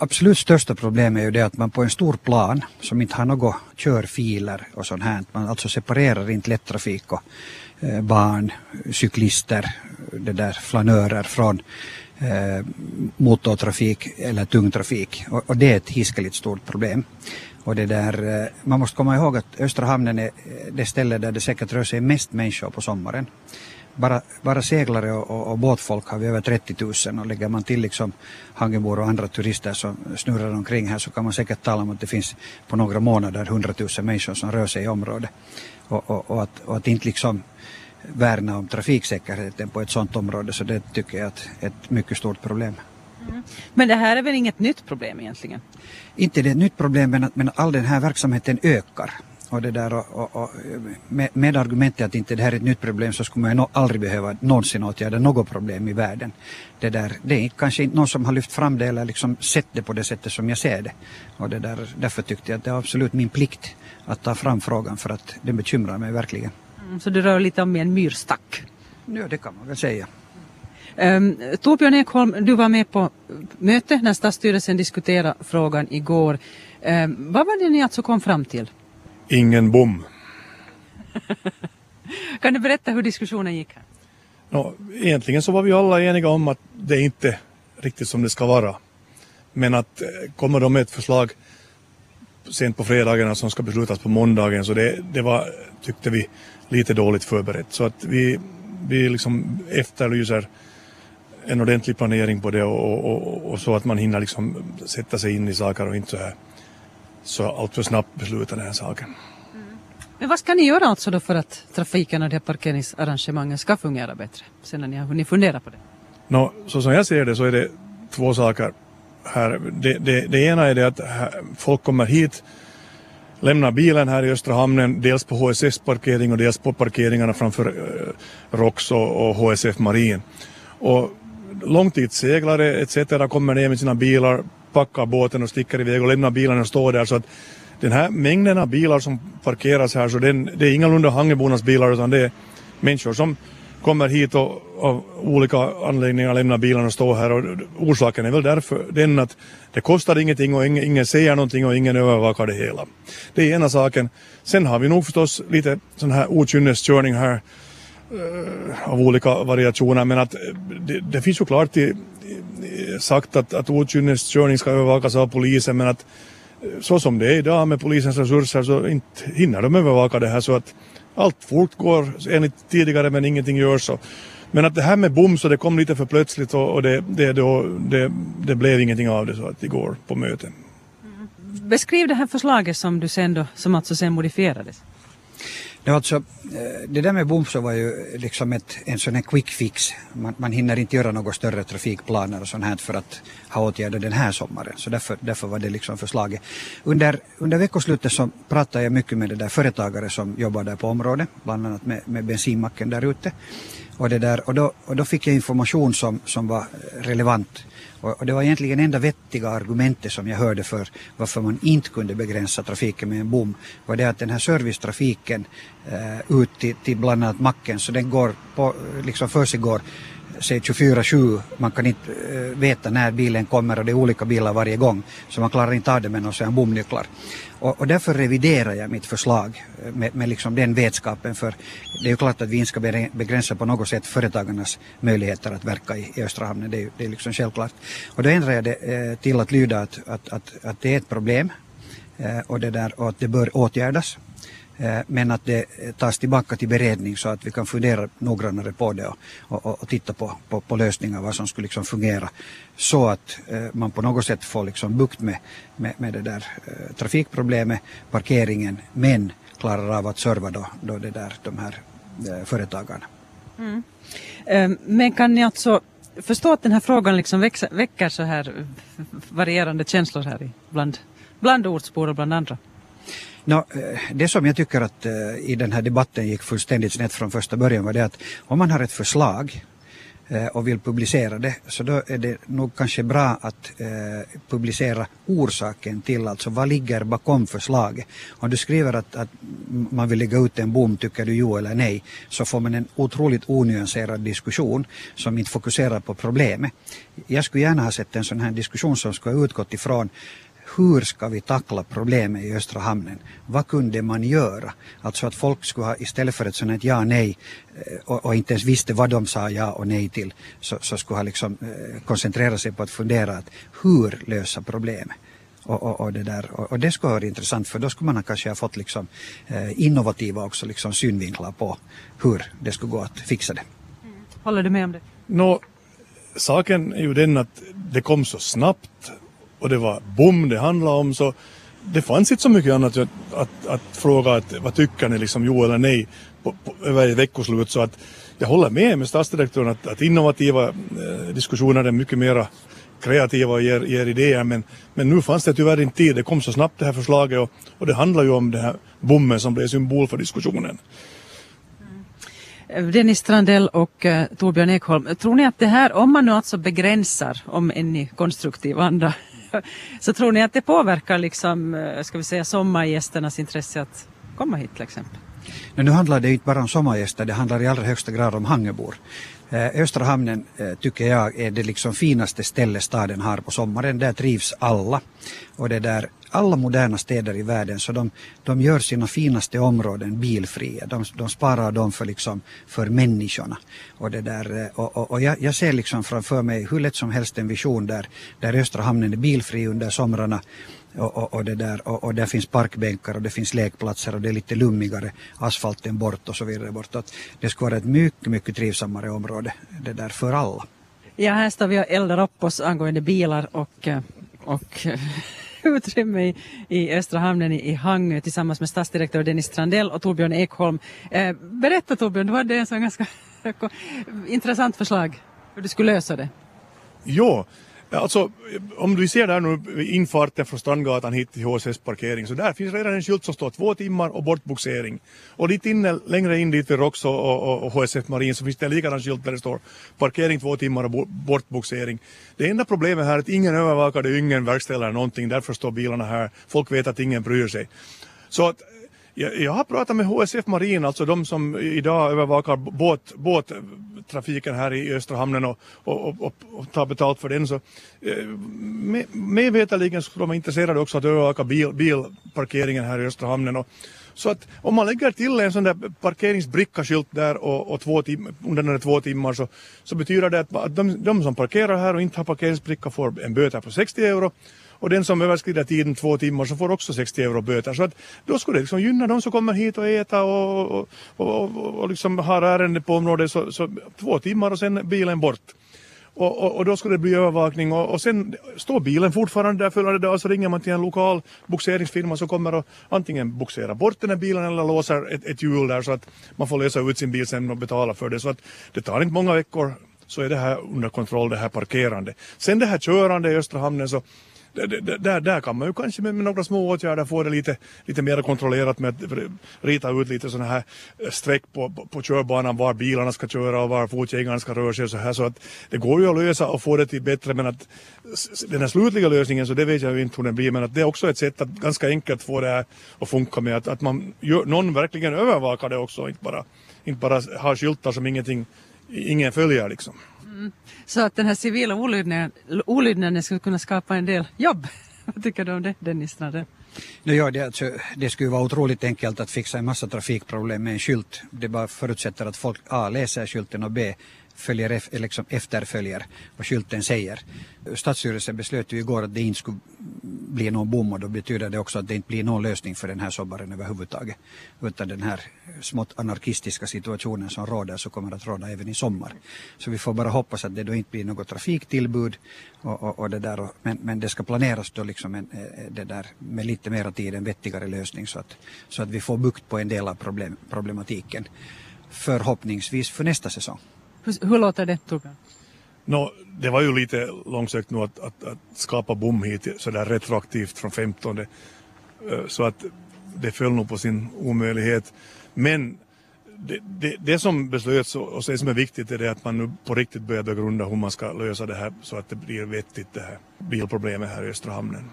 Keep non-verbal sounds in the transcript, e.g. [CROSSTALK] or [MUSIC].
absolut största problemet är ju det att man på en stor plan som inte har några körfiler och sånt här, man alltså separerar inte lättrafik och eh, barn, cyklister, det där flanörer från eh, motortrafik eller tung trafik och, och det är ett hiskeligt stort problem. Och det där, eh, man måste komma ihåg att Östra hamnen är eh, det ställe där det säkert rör sig mest människor på sommaren. Bara, bara seglare och, och, och båtfolk har vi över 30 000 och lägger man till liksom Hangebor och andra turister som snurrar omkring här så kan man säkert tala om att det finns på några månader 100 000 människor som rör sig i området. Och, och, och, att, och att inte liksom värna om trafiksäkerheten på ett sådant område så det tycker jag är ett mycket stort problem. Mm. Men det här är väl inget nytt problem egentligen? Inte det är ett nytt problem men, men all den här verksamheten ökar. Och det där, och, och, med, med, argumentet att inte det här är ett nytt problem så skulle man no, aldrig behöva någonsin åtgärda något problem i världen. Det, där, det är kanske inte någon som har lyft fram det eller liksom sett det på det sättet som jag ser det. Och det där, därför tyckte jag att det är absolut min plikt att ta fram frågan för att den bekymrar mig verkligen. Mm, så du rör lite om en myrstack? Ja, det kan man väl säga. Um, Torbjörn Ekholm, du var med på möte när stadsstyrelsen diskuterade frågan igår. Um, vad var det ni alltså kom fram till? Ingen bom. [LAUGHS] kan du berätta hur diskussionen gick? här? No, egentligen så var vi alla eniga om att det inte är riktigt som det ska vara. Men att eh, kommer de med ett förslag sent på fredagarna som ska beslutas på måndagen så det, det var, tyckte vi, lite dåligt förberett. Så att vi, vi liksom efterlyser en ordentlig planering på det och, och, och, så att man hinner liksom sätta sig in i saker och inte så här så allt för snabbt besluta den här saken. Mm. Men vad ska ni göra alltså då för att trafiken och de här parkeringsarrangemangen ska fungera bättre? Sen när ni har hunnit fundera på det. No, så som jag ser det så är det två saker här. Det, det, det ena är det att folk kommer hit lämnar bilen här i Östra hamnen, dels på HSS-parkering och dels på parkeringarna framför eh, ROX och, och HSF Marin. Och långtidsseglare etc. kommer ner med sina bilar, packar båten och sticker iväg och lämnar bilarna och står där. Så att den här mängden av bilar som parkeras här, så den, det är ingalunda Hangebornas bilar utan det är människor som kommer hit och av olika anledningar lämnar bilarna och står här och orsaken är väl därför den att det kostar ingenting och ingen, ingen säger någonting och ingen övervakar det hela. Det är ena saken. Sen har vi nog förstås lite sån här okynneskörning här eh, av olika variationer men att eh, det, det finns ju klart i, sagt att, att okynneskörning ska övervakas av polisen men att eh, så som det är idag med polisens resurser så inte hinner de övervaka det här så att allt fort går enligt tidigare men ingenting görs. Men att det här med bom så det kom lite för plötsligt och, och det, det, då, det, det, blev ingenting av det så att igår på mötet. Beskriv det här förslaget som du sen då, som alltså sen modifierades. Ja, alltså, eh, det där med Bomsö var ju liksom ett, en sån här quick fix. Man, man hinner inte göra några större trafikplaner och sånt här för att ha åtgärder den här sommaren. Så därför, därför var det liksom förslaget. Under, under veckoslutet så pratade jag mycket med det där företagare som jobbar där på området, bland annat med, med bensinmacken där ute. Och, det där, och, då, och då fick jag information som, som var relevant. Och, det var egentligen enda vettiga argumentet som jag hörde för varför man inte kunde begränsa trafiken med en bom var det att den här servicetrafiken eh, ut till, till bland annat macken så den går på, liksom för sig går säg 24-7, man kan inte äh, veta när bilen kommer och det är olika bilar varje gång. Så man klarar inte av det med några bomnycklar. Och, och därför reviderar jag mitt förslag eh, med, med liksom den vetskapen för det är ju klart att vi inte ska begränsa på något sätt företagarnas möjligheter att verka i, i Östra hamnen, det är, det är liksom självklart. Och då ändrar jag det eh, till att lyda att, att, att, att det är ett problem eh, och, det där, och att det bör åtgärdas. Eh, men att det tas tillbaka till beredning så att vi kan fundera noggrannare på det och, och, och titta på, på, på, lösningar vad som skulle liksom fungera så att eh, man på något sätt får liksom bukt med, med, med det där eh, trafikproblemet, parkeringen men klarar av att serva då, då det där, de här eh, företagarna. Mm. Ehm, men kan ni alltså förstå att den här frågan liksom växer, väcker så här varierande känslor här bland, bland ortsbor och bland andra? No, eh, det som jag tycker att eh, i den här debatten gick fullständigt snett från första början var det att om man har ett förslag eh, och vill publicera det så då är det nog kanske bra att eh, publicera orsaken till alltså vad ligger bakom förslaget. Om du skriver att, att man vill lägga ut en bom, tycker du jo eller nej, så får man en otroligt onyanserad diskussion som inte fokuserar på problemet. Jag skulle gärna ha sett en sån här diskussion som skulle ha utgått ifrån hur ska vi tackla problemet i Östra hamnen? Vad kunde man göra? Alltså att folk skulle ha istället för ett sånt här ja nej eh, och, och, inte ens visste vad de sa ja och nej till så, så skulle ha liksom eh, koncentrera sig på att fundera att hur lösa problemet. Och, och, och, det där. Och, och, det skulle vara intressant för då skulle man kanske ha fått liksom, eh, innovativa också liksom synvinklar på hur det skulle gå att fixa det. Mm. Håller du med om det? Nå, saken är ju den att det kom så snabbt och det var bom det handlade om så det fanns inte så mycket annat att, att, att fråga att, vad tycker ni liksom jo eller nej på, på, över ett veckoslut så att jag håller med med statsdirektören att, att innovativa eh, diskussioner är mycket mera kreativa och ger, ger idéer men, men nu fanns det tyvärr inte tid. Det kom så snabbt det här förslaget och, och det handlar ju om den här bommen som blev symbol för diskussionen. Mm. Dennis Strandell och uh, Torbjörn Ekholm, tror ni att det här, om man nu alltså begränsar, om än i konstruktiv anda, [LAUGHS] så tror ni att det påverkar liksom, eh, ska vi säga sommargästernas intresse att komma hit till exempel? Men nu handlar det inte bara om sommargäster, det handlar i allra högsta grad om Hangebor. Eh, Östra hamnen eh, tycker jag är det liksom finaste stället staden har på sommaren. Där trivs alla. Och det där, alla moderna städer i världen så de, de gör sina finaste områden bilfria. De, de sparar dem för, liksom, för människorna. Och, det där, eh, och, och, och jag, jag, ser liksom framför mig hur lätt som helst en vision där, där Östra hamnen är bilfri under somrarna och, och, och, det där, och, och där finns parkbänkar och det finns lekplatser och det är lite lummigare, asfalten bort och så vidare bort. Att det skulle vara ett mycket, mycket trivsammare område det där för alla. Ja, här står vi och eldar upp oss angående bilar och, eh, och eh, utrymme i, i Östra hamnen i, i Hangö tillsammans med stadsdirektör Dennis Strandell och Torbjörn Ekholm. Eh, berätta Torbjörn, du hade en sån ganska [LAUGHS] intressant förslag hur du skulle lösa det. Jo, Alltså, om du ser där nu infarten från Strandgatan hit till HSS parkering så där finns redan en skylt som står två timmar och bortboxering. Och dit inne, längre in dit vid Rox och, och, och HSF Marin så finns det en likadan skylt där det står parkering två timmar och bortboxering. Det enda problemet här är att ingen övervakar det, ingen verkställer någonting, därför står bilarna här. Folk vet att ingen bryr sig. Så att jag, jag har pratat med HSF Marin, alltså de som idag övervakar båt, båttrafiken här i Östra hamnen och, och, och, och tar betalt för den. Så, eh, med, med veterligen skulle de vara intresserade också att övervaka bil, bilparkeringen här i Östra hamnen. Och, så att om man lägger till en sån där parkeringsbricka-skylt där och, och två tim, under den två timmar så, så betyder det att de, de som parkerar här och inte har parkeringsbricka får en böter på 60 euro och den som överskrider tiden två timmar så får också 60 euro böter. Så att då skulle det liksom gynna de som kommer hit och äta och, och, och, och, och liksom har ärende på området så, så två timmar och sen bilen bort. Och, och, och, då skulle det bli övervakning och, och sen står bilen fortfarande där följande dag så ringer man till en lokal boxeringsfirma som kommer och antingen boxera bort den här bilen eller låser ett, ett hjul där så att man får lösa ut sin bil sen och betala för det. Så att det tar inte många veckor så är det här under kontroll, det här parkerande. Sen det här körande i Östra hamnen så där, där kan man ju kanske med, med några små åtgärder få det lite, lite mer kontrollerat med att rita ut lite sådana här eh, streck på, på, på körbanan var bilarna ska köra och var fotgängarna ska röra sig och så här så att det går ju att lösa och få det till bättre men att den här slutliga lösningen så det vet jag ju inte hur den blir men att det är också ett sätt att ganska enkelt få det här att funka med att, att man gör, någon verkligen övervakar det också inte bara, inte bara har skyltar som ingenting, ingen följer liksom. Mm. Så att den här civila olydnaden, olydnaden skulle kunna skapa en del jobb. [LAUGHS] Vad tycker du om det, Dennis Strandell? No, ja, det, alltså, det skulle vara otroligt enkelt att fixa en massa trafikproblem med en skylt. Det bara förutsätter att folk A läser skylten och B följer, liksom efterföljer vad skylten säger. Stadsstyrelsen beslöt ju igår att det inte skulle blir någon bom och då betyder det också att det inte blir någon lösning för den här sommaren överhuvudtaget. Utan den här smått anarkistiska situationen som råder så kommer att råda även i sommar. Så vi får bara hoppas att det då inte blir något trafiktillbud och, och, och det där, och, men, men det ska planeras då liksom en, eh, det där med lite mera tid, en vettigare lösning så att, så att vi får bukt på en del av problem, problematiken förhoppningsvis för nästa säsong. Hur, hur låter det Torbjörn? No, det var ju lite långsökt nu att, att, att skapa bom hit sådär retroaktivt från 15. Eh, så att det föll nog på sin omöjlighet. Men det, det, det som beslöts och och det som är viktigt är det att man nu på riktigt börjar begrunda hur man ska lösa det här så att det blir vettigt det här bilproblemet här i Östra hamnen.